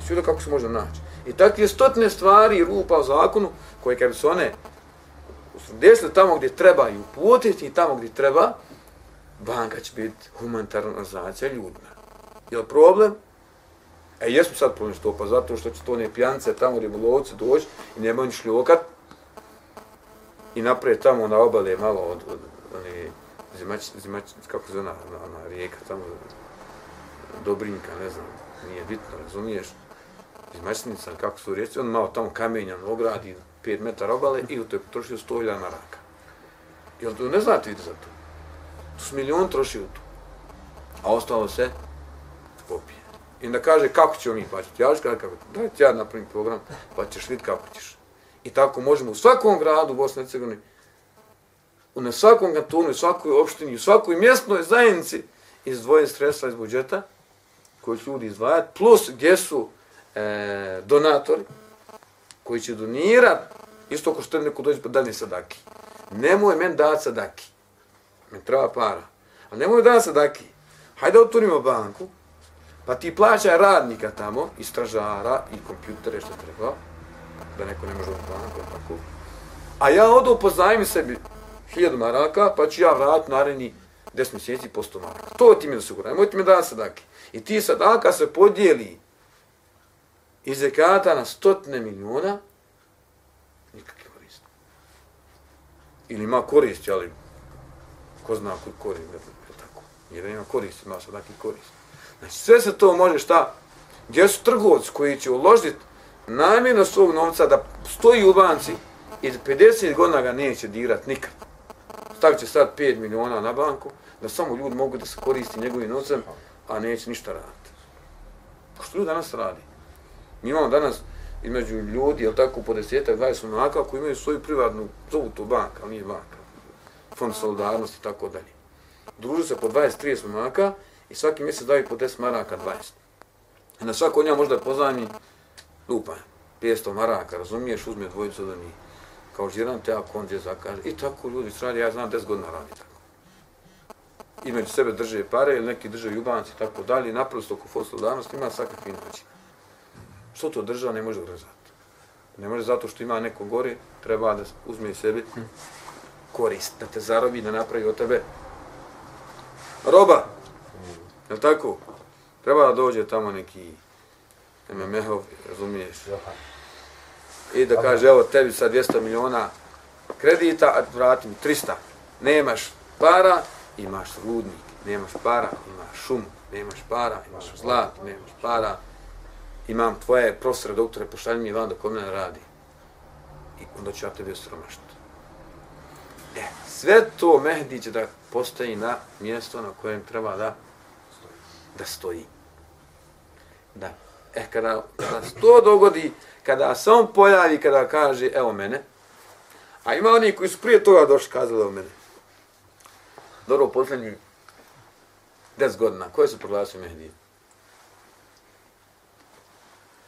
Svi kako se može naći. I takve stotne stvari rupa u zakonu, koje kad su one desile tamo gdje treba i uputiti tamo gdje treba, banka će biti humanitarna organizacija ljudna. Je li problem? E, jesmo sad problem što, pa zato što će to ne pijance tamo gdje lovci doći i nemaju ni šljokat, i naprijed tamo na obale malo od, od one zimać, zimać, kako se zove ona, ona rijeka tamo, Dobrinka, ne znam, nije bitno, razumiješ, zimačnica, kako su rijeci, on malo tamo kamenjan ogradi, 5 metara obale i u to je potrošio 100.000 maraka. Jel to ne znate vidi za to? To su milion troši u to. A ostalo se popije. I da kaže kako ćemo mi plaćati. Ja ću kada kako, dajte ja napravim program, pa ćeš vidjeti kako ćeš. I tako možemo u svakom gradu u Bosni i Hercegovini, u svakom kantonu, u svakoj opštini, u svakoj mjestnoj zajednici izdvojiti sredstva iz budžeta koji će ljudi izdvajati, plus gdje su e, donatori koji će donirat, isto ako što neko dođe pa dani sadaki. Nemoj men dati sadaki. Men treba para. A nemoj da sadaki. Hajde otvorimo banku, pa ti plaćaj radnika tamo, i stražara, i kompjutere, što treba, da neko ne može u banku, tako. A ja odu pozajmi sebi hiljadu maraka, pa ću ja vratiti naredni 10 mjeseci po 100 maraka. To ti mi osiguraj, nemoj ti mi da sadaki. I ti sadaka se podijeli i zekata na stotne miliona, nikakve koristi. Ili ima koristi, ali ko zna koji korist, je tako. Jer ima koristi, ima sadake koristi. Znači, sve se to može šta? Gdje su trgovci koji će uložiti namjerno svog novca da stoji u banci i 50 godina ga neće dirat nikad. Stavit će sad 5 miliona na banku, da samo ljudi mogu da se koristi njegovim novcem, a neće ništa raditi. Što ljudi danas radi? Mi imamo danas između ljudi, jel tako, po desetak, 20 monaka koji imaju svoju privatnu, zovu to banka, ali nije banka, fond solidarnosti i tako dalje. Druže se po 20-30 monaka i svaki mjesec daju po 10 maraka 20. I na svako njega možda pozvani lupa, 500 maraka, razumiješ, uzme dvojicu da nije. Kao žiran te ako on gdje zakaže. I tako ljudi radi, ja znam 10 godina radi tako. I među sebe drže pare ili neki drže jubanci i tako dalje. Naprosto oko fond solidarnosti ima svakakvi način. Što to država ne može odrezati? Ne može zato što ima neko gore, treba da uzme sebi korist, da te zarobi, da napravi od tebe roba. Je tako? Treba da dođe tamo neki MMH-ov, razumiješ? I da kaže, evo, tebi sa 200 miliona kredita, a vratim 300. Nemaš para, imaš rudnik. Nemaš para, imaš šum. Nemaš para, imaš zlat. Nemaš para, imam tvoje profesore, doktore, pošalj mi van da kod mene radi. I onda ću ja tebi osromaštiti. E, sve to Mehdi će da postoji na mjesto na kojem treba da da stoji. Da. E, kada, kada se to dogodi, kada se on pojavi, kada kaže, evo mene, a ima oni koji su prije toga došli kazali o mene. Dobro, posljednji 10 godina, koje su proglasili Mehdi?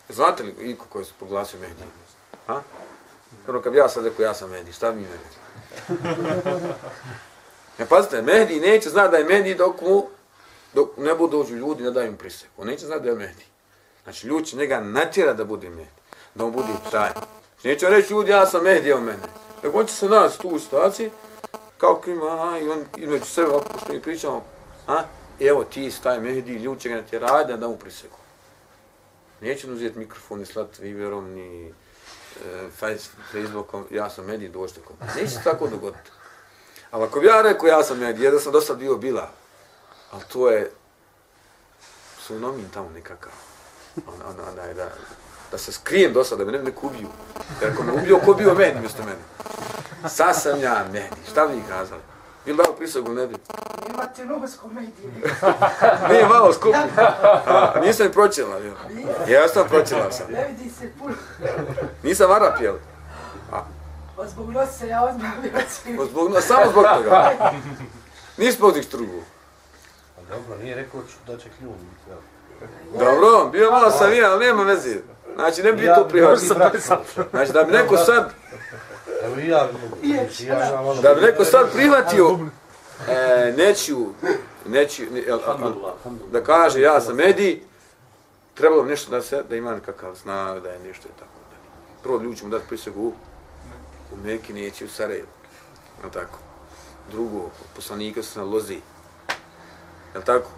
Znate li iko koji se proglasio Mehdi? Ha? Ono kad bi ja sad rekao, ja sam Mehdi, šta mi me reći? Ne, pazite, Mehdi neće znati da je Mehdi dok mu dok ne budu dođu ljudi, ne daju im prisek. On neće znati da je Mehdi. Znači, ljudi će njega natjera da bude Mehdi. Da on bude taj. Znači, neće reći ljudi, ja sam Mehdi, evo mene. Nego on će se nas tu u situaciji, kao klima, a, i on između sebe, ako što mi pričamo, a, evo ti staj Mehdi, ljudi će ga natjerati da mu priseku. Neće uzeti mikrofon i slati Viberom, ni e, Facebookom, ja sam medij došte kom. Neće se tako dogoditi. Ali ako bi ja rekao, ja sam medij, jedan sam dosta bio bila, ali to je sunomin tamo nekakav. On, on, on, on, da, da se skrijem do sada, da me ne neko ubiju. Jer ako me ubio, ko bio meni mjesto mene? Sad sam ja meni. Šta bi mi kazali? Prisegu, ne bi? Imate nogo s komedije. Nije malo skupi. A, nisam pročela, jel? Ja sam pročela sam. Ne vidi se puno. Nisam Arap, jel? Pa zbog nosa se ja odmah bio Zbog, no, samo zbog toga. Nisi zbog ništa drugo. Dobro, nije rekao ću da će kljun. Dobro, bio malo sam ja, ali nema veze. Znači, ne bi to prihvatio. Znači, da bi neko sad, i ja, ja da bi neko sad prihvatio e, nečiju, nečiju, ne, el, a, a, da kaže ja sam Edi, trebalo bi nešto da se, da ima nekakav znak, da je nešto i tako. Prvo ljudi ćemo dati prisegu u, u Meki, neće u Sarajevo. Je tako? Drugo, poslanika su na lozi. Je tako?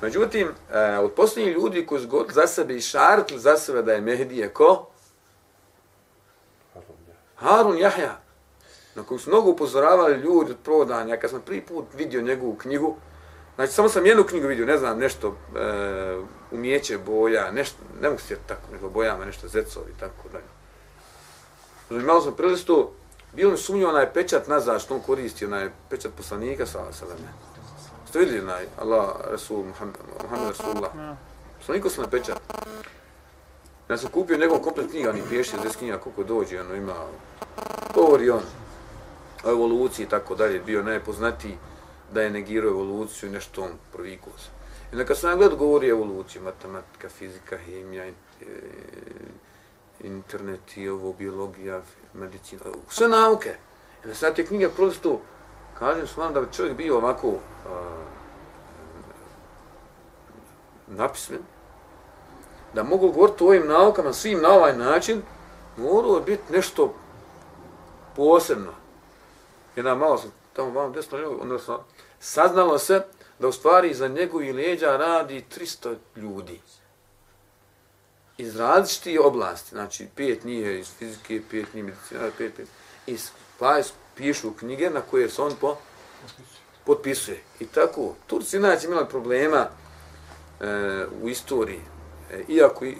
Međutim, e, od posljednjih ljudi koji su za sebe i šartili za sebe da je Mehdije ko? Harun Jahja. Na kojeg su mnogo upozoravali ljudi od prodanja. Kad sam prvi put vidio njegovu knjigu, znači samo sam jednu knjigu vidio, ne znam, nešto e, umjeće boja, nešto, ne mogu se tako, nego bojama, nešto zecovi, tako dalje. Znači, malo sam prilistu, bilo mi sumnio onaj pečat nazad što on koristi, onaj pečat poslanika, sa sada ne. Ste vidjeli onaj Allah, Rasul, Muhammed, Muhammed Rasulullah? Poslaniko sam na pečat. Ja sam kupio njegov komplet knjiga, oni pješi, zdes knjiga, koliko dođe, ono ima, govori on evoluciji i tako dalje, bio najpoznatiji da je negirao evoluciju i nešto on provikao se. I neka sam gledao govori o evoluciji, matematika, fizika, hemija, e, internet i ovo, biologija, medicina, sve nauke. I onda sam te knjige prosto, kažem s da bi čovjek bio ovako a, napismen, da mogu govoriti o ovim naukama svim na ovaj način, moralo biti nešto posebno, jedna malo sam tamo malo desno, odnosno, saznalo se da u stvari iza njegovih leđa radi 300 ljudi. Iz različitih oblasti, znači pet nije iz fizike, pet nije medicina, pet, pet. I pa pišu knjige na koje se on po, potpisuje. I tako, Turci inače imali problema e, u istoriji, e, iako i,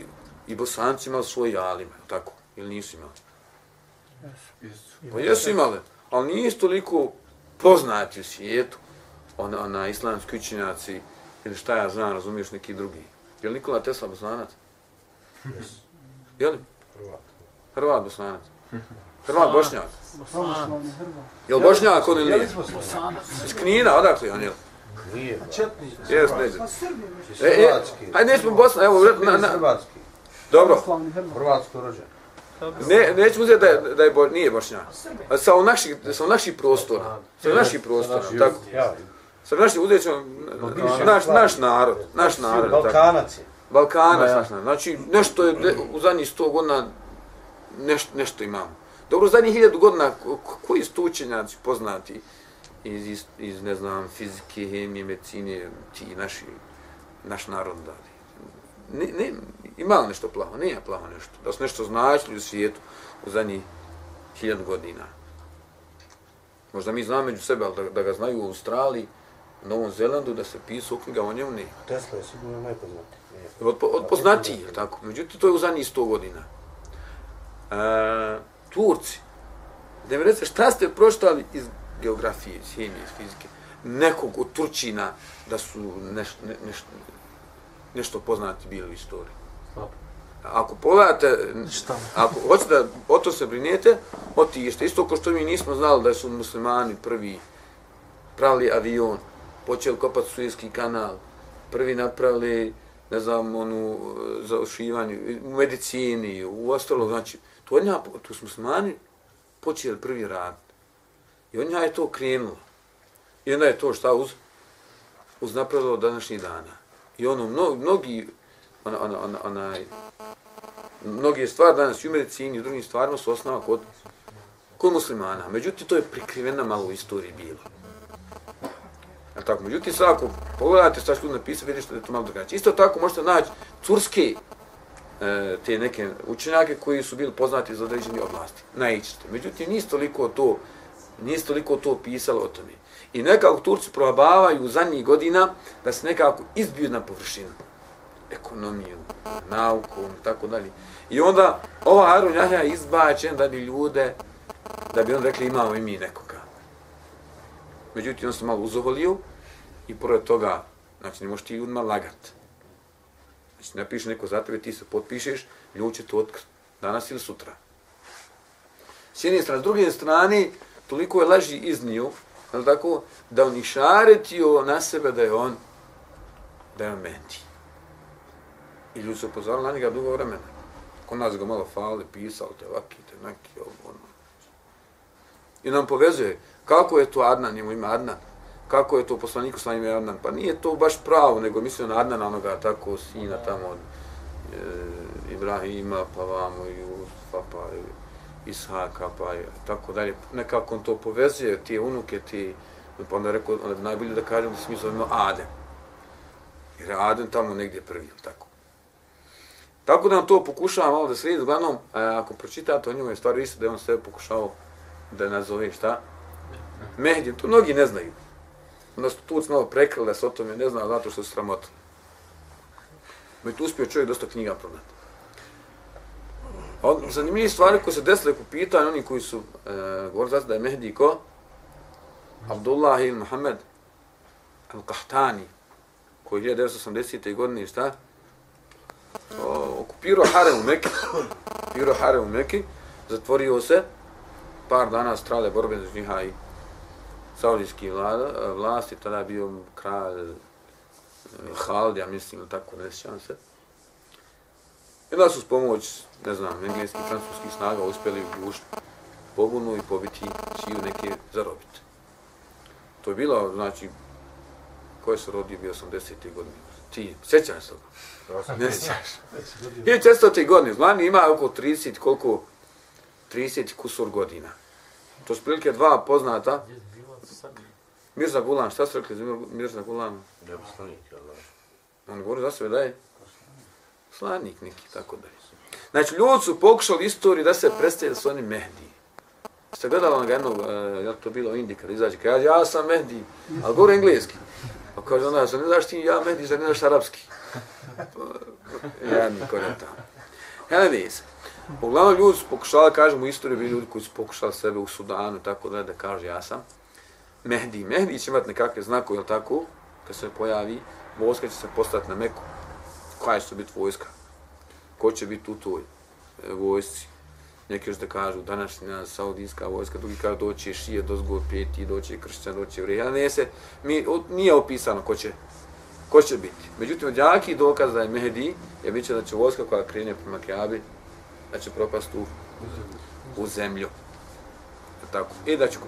i bosanci imali svoje alime, tako, ili nisu imali? Pa jesu imali, ali nisu toliko poznati u svijetu, ona, ona islamski učinjaci, ili šta ja znam, razumiješ neki drugi. Je li Nikola Tesla bosanac? Yes. Je li? Hrvat. Hrvat bosanac. Hrvat bošnjak. Hrvat. Je li bošnjak on ili Je nije? Iz Knina, odakle je on, je li? Nije. Četni. Jes, ne znam. Pa Srbi, Iz E, e, Hrvatski. hajde nećemo Bosna, evo, na, na, na, Hrvatski. dobro. pravoslavni Hrvat. Hrvatsko rođen. Ne, nećemo uzeti da je, da je bo, nije bošnjak. Srbi. A sa naših, sa naših prostora. Sa naših prostora, tako. Sa naših, uzet ćemo naš, naš narod, naš narod, tako. Balkanac je. Balkana, ja. znači nešto je u zadnjih sto godina nešto, nešto imamo. Dobro, zadnjih hiljadu godina ko- ko- koji su to učenjaci poznati iz, iz, iz, ne znam, fizike, hemije, medicine, ti naši, naš narod dali. Ne, ne, ima li nešto plavo? Nije plavo nešto. Da su nešto značili u svijetu u zadnjih hiljadu godina. Možda mi znamo među sebe, ali da, da ga znaju u Australiji, Novom Zelandu, da se pisao knjiga o njemu, ne. Tesla je sigurno najpoznatiji. Od, od poznatiji, je tako? Međutim, to je u zadnjih sto godina. E, Turci, da mi recite, šta ste proštali iz geografije, iz hemije, iz fizike, nekog od Turčina da su neš, ne, neš, nešto poznati bili u istoriji? Ako pogledate, Šta? ako hoćete da o to se brinete, otište. Isto kao što mi nismo znali da su muslimani prvi pravili avion, počeli kopati Suezki kanal, prvi napravili, ne znam, onu, e, za ušivanje, u medicini, u ostalo, znači, to, od nja, tu su muslimani počeli prvi rad. I od nja je to krenulo. I onda je to šta uz, uz napravilo današnjih dana. I ono, mno, mnogi, ona, ona, ona, onaj, mnoge stvari danas i u medicini i u drugim stvarima su osnova kod, kod muslimana. Međutim, to je prikrivena malo u istoriji bilo. Jel tako? Međutim, sad ako pogledate šta što napisao, vidite da je to malo drugačije. Isto tako možete naći curske e, te neke učenjake koji su bili poznati za određeni oblasti. Naićete. Međutim, nisu toliko to, nisu toliko to pisalo o tome. I nekako Turci probavaju zadnjih godina da se nekako izbiju na površinu. Ekonomiju, nauku i tako dalje. I onda ova Harun Jahja je izbačen da bi ljude, da bi on rekli imamo i mi nekoga. Međutim, on se malo uzoholio i pored toga, znači ne možeš ti ljudima lagat. Znači napiše neko za tebe, ti se potpišeš, ljudi će to otkriti. Danas ili sutra. S jedne strane, s druge strane, toliko je laži iznio, ali tako, da on išaretio na sebe da je on, da je on menti. I ljudi su upozorili na njega dugo vremena. Kod nas ga malo fali, pisao te ovaki, te neki, ovo, ono. I nam povezuje, kako je to Adnan, njemu ima Adnan, kako je to poslaniku sa ime Adnan, pa nije to baš pravo, nego mislio na Adnana onoga tako sina tamo od e, Ibrahima, pa vamo i Usufa, pa i Ishaka, pa tako dalje. Nekako on to povezuje, ti unuke, ti, pa onda rekao, onda je najbolje da kažem da se mi zovemo Adem. Jer je Adem tamo negdje prvi, tako? Tako da on to pokušava malo da slijedi, uglavnom, e, ako pročitate o njemu je stvar isto da je on sve pokušao da nazove šta? Mehdi, to mnogi ne znaju. Onda su tu malo prekrili da se o tome ne zna, zato što su sramotili. Ma tu uspio čovjek dosta knjiga prodati. Od zanimljivih stvari koje se desile po pitanju, oni koji su e, govorili da je Mehdi ko? Abdullah ili Muhammed al-Qahtani, koji je 1980. godine šta? O, okupirao harem u Mekki, okupirao harem u Mekki, zatvorio se, par dana strale borbe za njiha i saudijski vlada, e, vlasti, tada bio kralj e, Khalid, ja mislim, tako, ne sjećam se. I da su s pomoć, ne znam, engleskih, francuskih snaga uspjeli ugušiti pobunu i pobiti čiju neke zarobiti. To je bilo, znači, ko je se rodio bio 80. godine? Ti, sjećaš se toga? Ne sjećaš. 1400. godine, Zlani ima oko 30, koliko? 30 kusur godina. To su prilike dva poznata. Mirza Gulan, šta su rekli za Mir- Mirza Gulan? Je poslanik, Allah. On govori za sebe da je poslanik neki, tako da. Znači, ljudi su pokušali istoriju da se predstavlja da su oni Mehdi. Ste gledali onoga jednog, e, uh, ja to bilo u Indiji, izađe, kaže, ja sam Mehdi, ali govori engleski. Pa kaže, onda, ne znaš ti ja Mehdi, zar ne znaš arapski? Pa, ja niko ne tamo. Hele, se. Uglavnom ljudi su pokušali, kažemo, u istoriji bili ljudi koji su pokušali sebe u Sudanu, tako da, da kaže, ja sam Mehdi. Mehdi će imati nekakve znakove, jel tako? Kad se pojavi, vojska će se postati na Meku. Koja će biti vojska? Ko će biti u toj e, vojsci? Neki još da kažu današnja saudijska vojska, drugi kažu doće šije, dozgo peti, doći kršćan, doće vrije. Ja ne se, mi, nije opisano ko će, ko će biti. Međutim, od jaki dokaz da je Mehdi, je bit će da će vojska koja krene prema Kjabi, da će propast u, u zemlju. Tako. I da će,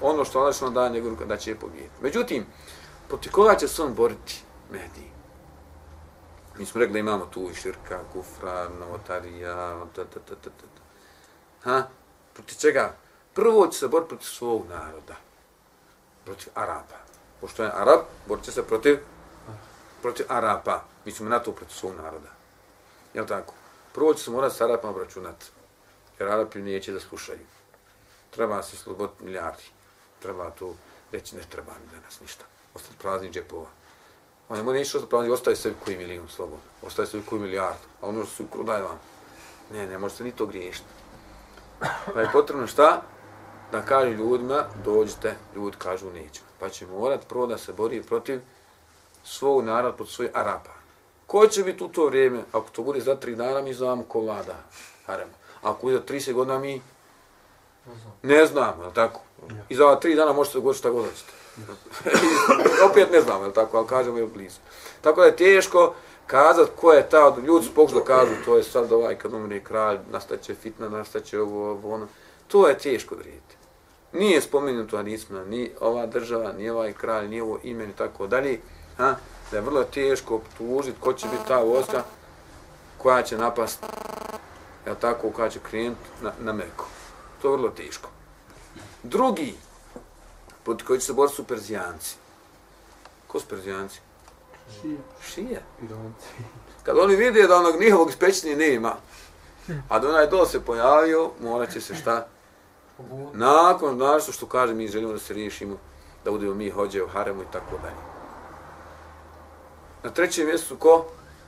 ono što Allah što da njegov da će je pobijediti. Međutim, protiv koga će se on boriti, Mehdi? Mi smo rekli imamo tu i širka, kufra, novotarija, ta, ta, ta, ta, ta. Ha? Protiv čega? Prvo će se boriti protiv svog naroda. Protiv Arapa. Pošto je Arab, borit će se protiv protiv Arapa. Mi ćemo na to protiv svog naroda. Jel tako? Prvo će se morati s Arapama obračunati. Jer Arapi neće da slušaju. Treba se sloboditi milijardi. Treba to reći, ne treba mi danas ništa. Ostati prazni džepova. On nema neće ostati prazni, ostaje sebi koji milijun slobodno. Ostaje sebi koji milijardu. A ono što su prodaj vam. Ne, ne može se ni to griješiti. Pa je potrebno šta? Da kaže ljudima, dođite, ljudi kažu nećemo. Pa će morat prvo da se bori protiv svog naroda, protiv svojih Arapa. Ko će biti u to vrijeme? Ako to bude za tri dana, mi znamo ko vlada. Ako bude za 30 godina, mi ne znamo, je li tako? I za tri dana možete dogoditi šta god hoćete. Opet ne znamo, je li tako, ali kažemo je blizu. Tako da je teško kazat ko je ta, ljudi su pokušali da kažu, to je sad ovaj, kad umre kralj, nastaće fitna, nastaće ovo, ovo, ono. To je teško odrediti. Nije spomenuto hadisma, ni ova država, ni ovaj kralj, ni ovo ime, ni tako dalje. Ha? Da je vrlo teško optužiti ko će biti ta vojska koja će napast, je tako, koja će krenuti na, na Meku. To je vrlo teško. Drugi, pod koji će se boriti su Perzijanci. Ko su Perzijanci? Šija. Šije. Iranci. Kad oni vide da onog njihovog ispećnije nema, a da onaj dol se pojavio, morat će se šta? Nakon, znaš što kaže, mi želimo da se riješimo, da budemo mi hođe u haremu i tako dalje. Na trećem mjestu ko?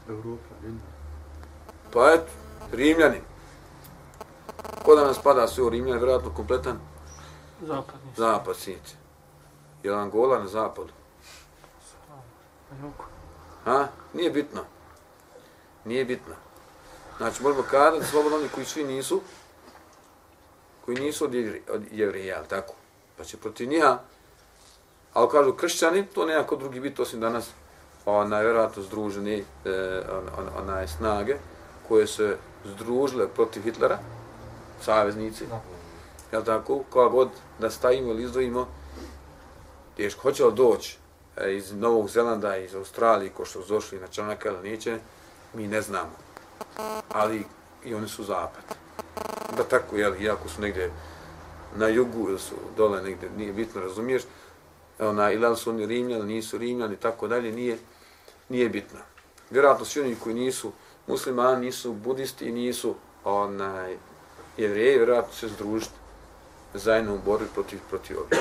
Evropa, Indija. Pa eto, Rimljani. Ko da nas pada sve u Rimljani, vjerojatno kompletan Zapadni. zapad sinice. Je li Angola na zapadu? Ha? Nije bitno. Nije bitno. Znači, možemo kada slobodno oni koji svi nisu, koji nisu od, jevri, od jevrija, ali tako? Pa će protiv njiha, ali kažu kršćani, to nema kod drugi biti osim danas, onaj, vjerojatno združeni, e, on, on, onaj snage, koje se združile protiv Hitlera, saveznici, jel tako, koja god da stavimo ili izdvojimo, teško, hoće li doći e, iz Novog Zelanda, iz Australije, ko što su došli na Čanaka ili neće, mi ne znamo. Ali i oni su zapad. Da tako, jel, iako su negdje na jugu ili su dole negdje, nije bitno, razumiješ, ona, ili su oni rimljani, nisu rimljani, i tako dalje, nije, nije bitno. Vjerojatno svi oni koji nisu muslimani, nisu budisti, i nisu onaj, jevreji, vjerojatno se združiti zajedno u borbi protiv, protiv ovih.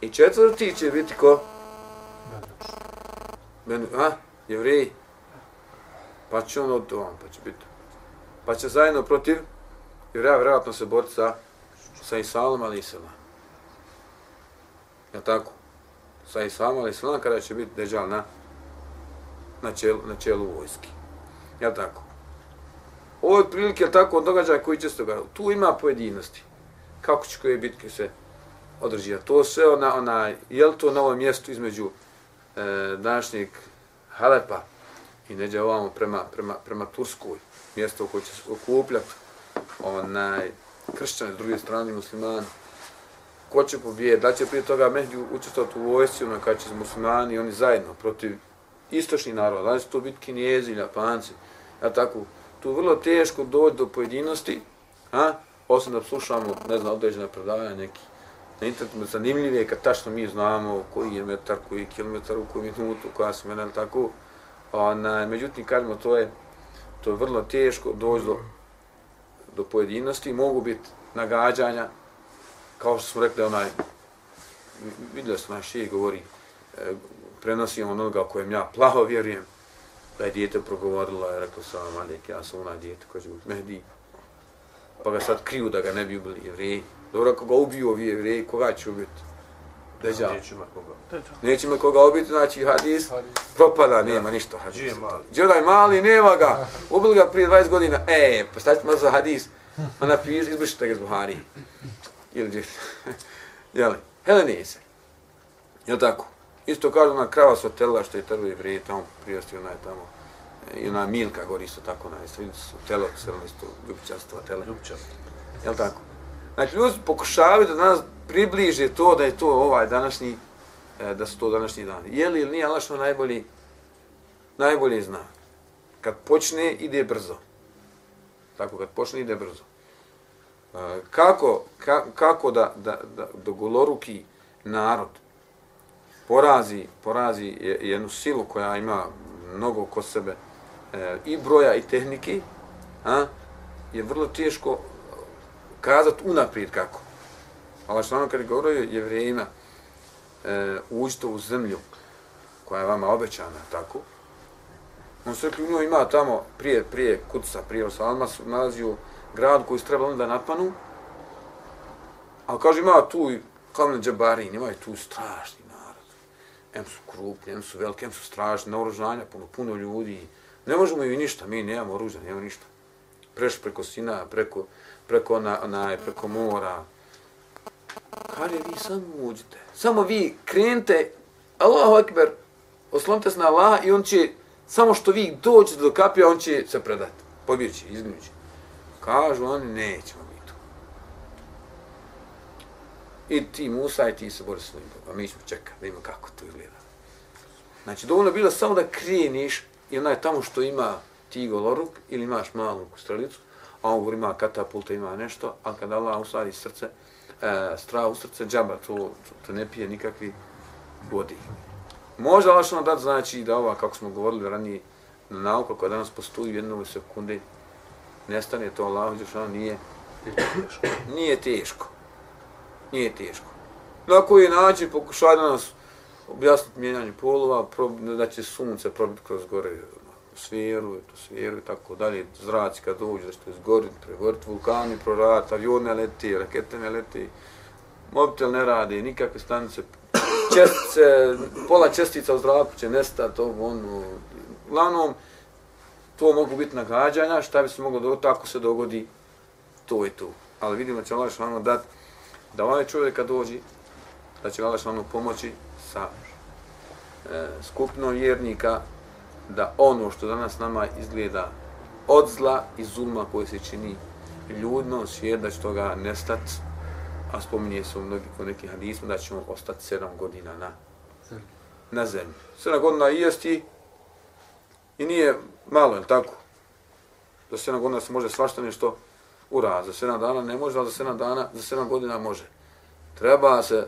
I četvrti će biti ko? Ben, a, jevreji. Pa će on od on, pa će biti. Pa će zajedno protiv jevreja vjerojatno se boriti sa, sa Isalom, ali Isala. Je tako? Sa Isalom, ali Isala, kada će biti deđal na, na, čelu, na čelu vojski. Je tako? Ovo je prilike, tako, događaja koji će se događati. Tu ima pojedinosti. Kako će koje bitke se održivati. To sve ona, ona, je li to na ovom mjestu između e, današnjeg Halepa i neđe ovamo prema, prema, prema Turskoj, mjesto u koje će se okupljati onaj, kršćani s druge strane muslimani. Ko će pobijeti? Da će prije toga Mehdi učestvovati u vojsci, ono kada će muslimani oni zajedno protiv istočnih naroda, da će to biti kinezi, japanci, ja tako, tu vrlo teško doći do pojedinosti, a, osim da slušamo, ne znam, određena predavanja neki na internetu zanimljive kad tačno mi znamo koji je metar, koji je kilometar, u koju minutu, koja se ili tako. Ona, međutim, kažemo, to je, to je vrlo teško doći do, do pojedinosti, mogu biti nagađanja, kao što smo rekli, onaj, vidio sam naš šije govori, e, prenosi onoga kojem ja plaho vjerujem, da je dijete progovorila, je rekao sam, Alek, ja sam onaj dijete koji će biti Mehdi, pa ga sad kriju da ga ne bi ubili jevreji. Dobro, ako ga ubiju ovi jevreji, koga će ubiti? Deđa. Neće ima koga. Neće me koga ubiti, znači hadis, propada, nema ništa hadis. Gdje je mali? Gdje je onaj mali, nema ga. Ubili ga prije 20 godina, e, pa šta ćete malo za hadis? Ma napiši, izbrišite ga iz Buhari. Ili gdje? Jeli? Helenese. Jel tako? Isto kažu na krava s hotela što je telo jevreji, tamo prijasti onaj tamo. E, I ona Milka gori isto tako, onaj, isto, isto telo, sve isto ljubičastvo tele. Ljubčan. Jel tako? Znači, ljudi pokušavaju da nas približe to da je to ovaj današnji, e, da su to današnji dani. Je li ili nije Allah što najbolji, najbolji zna. Kad počne, ide brzo. Tako, kad počne, ide brzo. E, kako, ka, kako da, da, da, da goloruki narod porazi, porazi je- jednu silu koja ima mnogo kod sebe e, i broja i tehnike, a, je vrlo teško kazati unaprijed kako. Allah što ono kad je govorio vrijeme e, uđite u zemlju koja je vama obećana, tako, on se rekli, no ima tamo, prije, prije Kudsa, prije Osalma, su nalazio grad koji su trebali da napanu, ali kaže, ima tu i kamene džabarin, ima tu strašni narod. Em su krupni, em su veliki, em su strašni, naoružanja, puno, puno ljudi. Ne možemo i ništa, mi nemamo oružja, nemamo ništa. Preš preko Sina, preko, preko, na, na, preko mora. Kaže, vi samo uđite. Samo vi krenite, Allahu Ekber, oslonite se na Allah i on će, samo što vi dođete do kapija, on će se predati. Pobjeći, izgnući. Kažu oni, nećemo mi tu. I ti Musa i ti se bori svojim Bogom. A mi ćemo čekati, da ima kako to izgleda. Znači, dovoljno bilo samo da kreniš i onaj tamo što ima ti goloruk ili imaš malu kustralicu, a on govori ima katapulta, ima nešto, a kada Allah usadi srce, e, strah u srce, džaba, to, to, to ne pije nikakvi vodi. Možda Allah što dat znači da ova, kako smo govorili ranije, na nauka koja danas postoji u jednoj sekundi, nestane to Allah, što nije, nije teško. Nije teško. Na koji način pokušaj da nas objasniti mijenjanje polova, prob- da će sunce probiti kroz gore sferu, to sferu i tako dalje, zraci kad dođu, da što to izgoriti, vulkani prorata, avione leti, rakete ne leti, mobitel ne radi, nikakve stanice, čestice, pola čestica u zraku će nestati, ovo, ono, uglavnom, to mogu biti nagađanja, šta bi se moglo dogoditi ako se dogodi to i to. Ali vidimo da će Allah šalano dati da ovaj čovjek kad dođi, da će Allah šalano pomoći sa e, skupno vjernika, da ono što danas nama izgleda od zla i zulma koje se čini ljudno svijet, da će toga nestati, a spominje se u mnogi kod nekih hadisma da ćemo ostati sedam godina na, na zemlji. Sedam godina i jesti i nije malo, je tako? Za sedam godina se može svašta nešto uraditi. Za sedam dana ne može, ali za sedam, dana, za sedam godina može. Treba se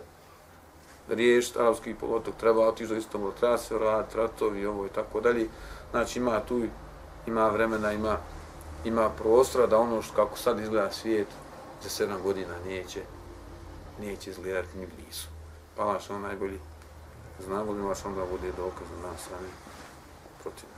riješiti arapski polotok, treba otići do istom treba se ratovi, ovo i tako dalje. Znači ima tu, ima vremena, ima, ima prostora da ono što kako sad izgleda svijet za sedam godina neće, neće izgledati ni blizu. Pa Allah što najbolji zna, volim vas onda bude dokaz za nas, a ne protiv nas.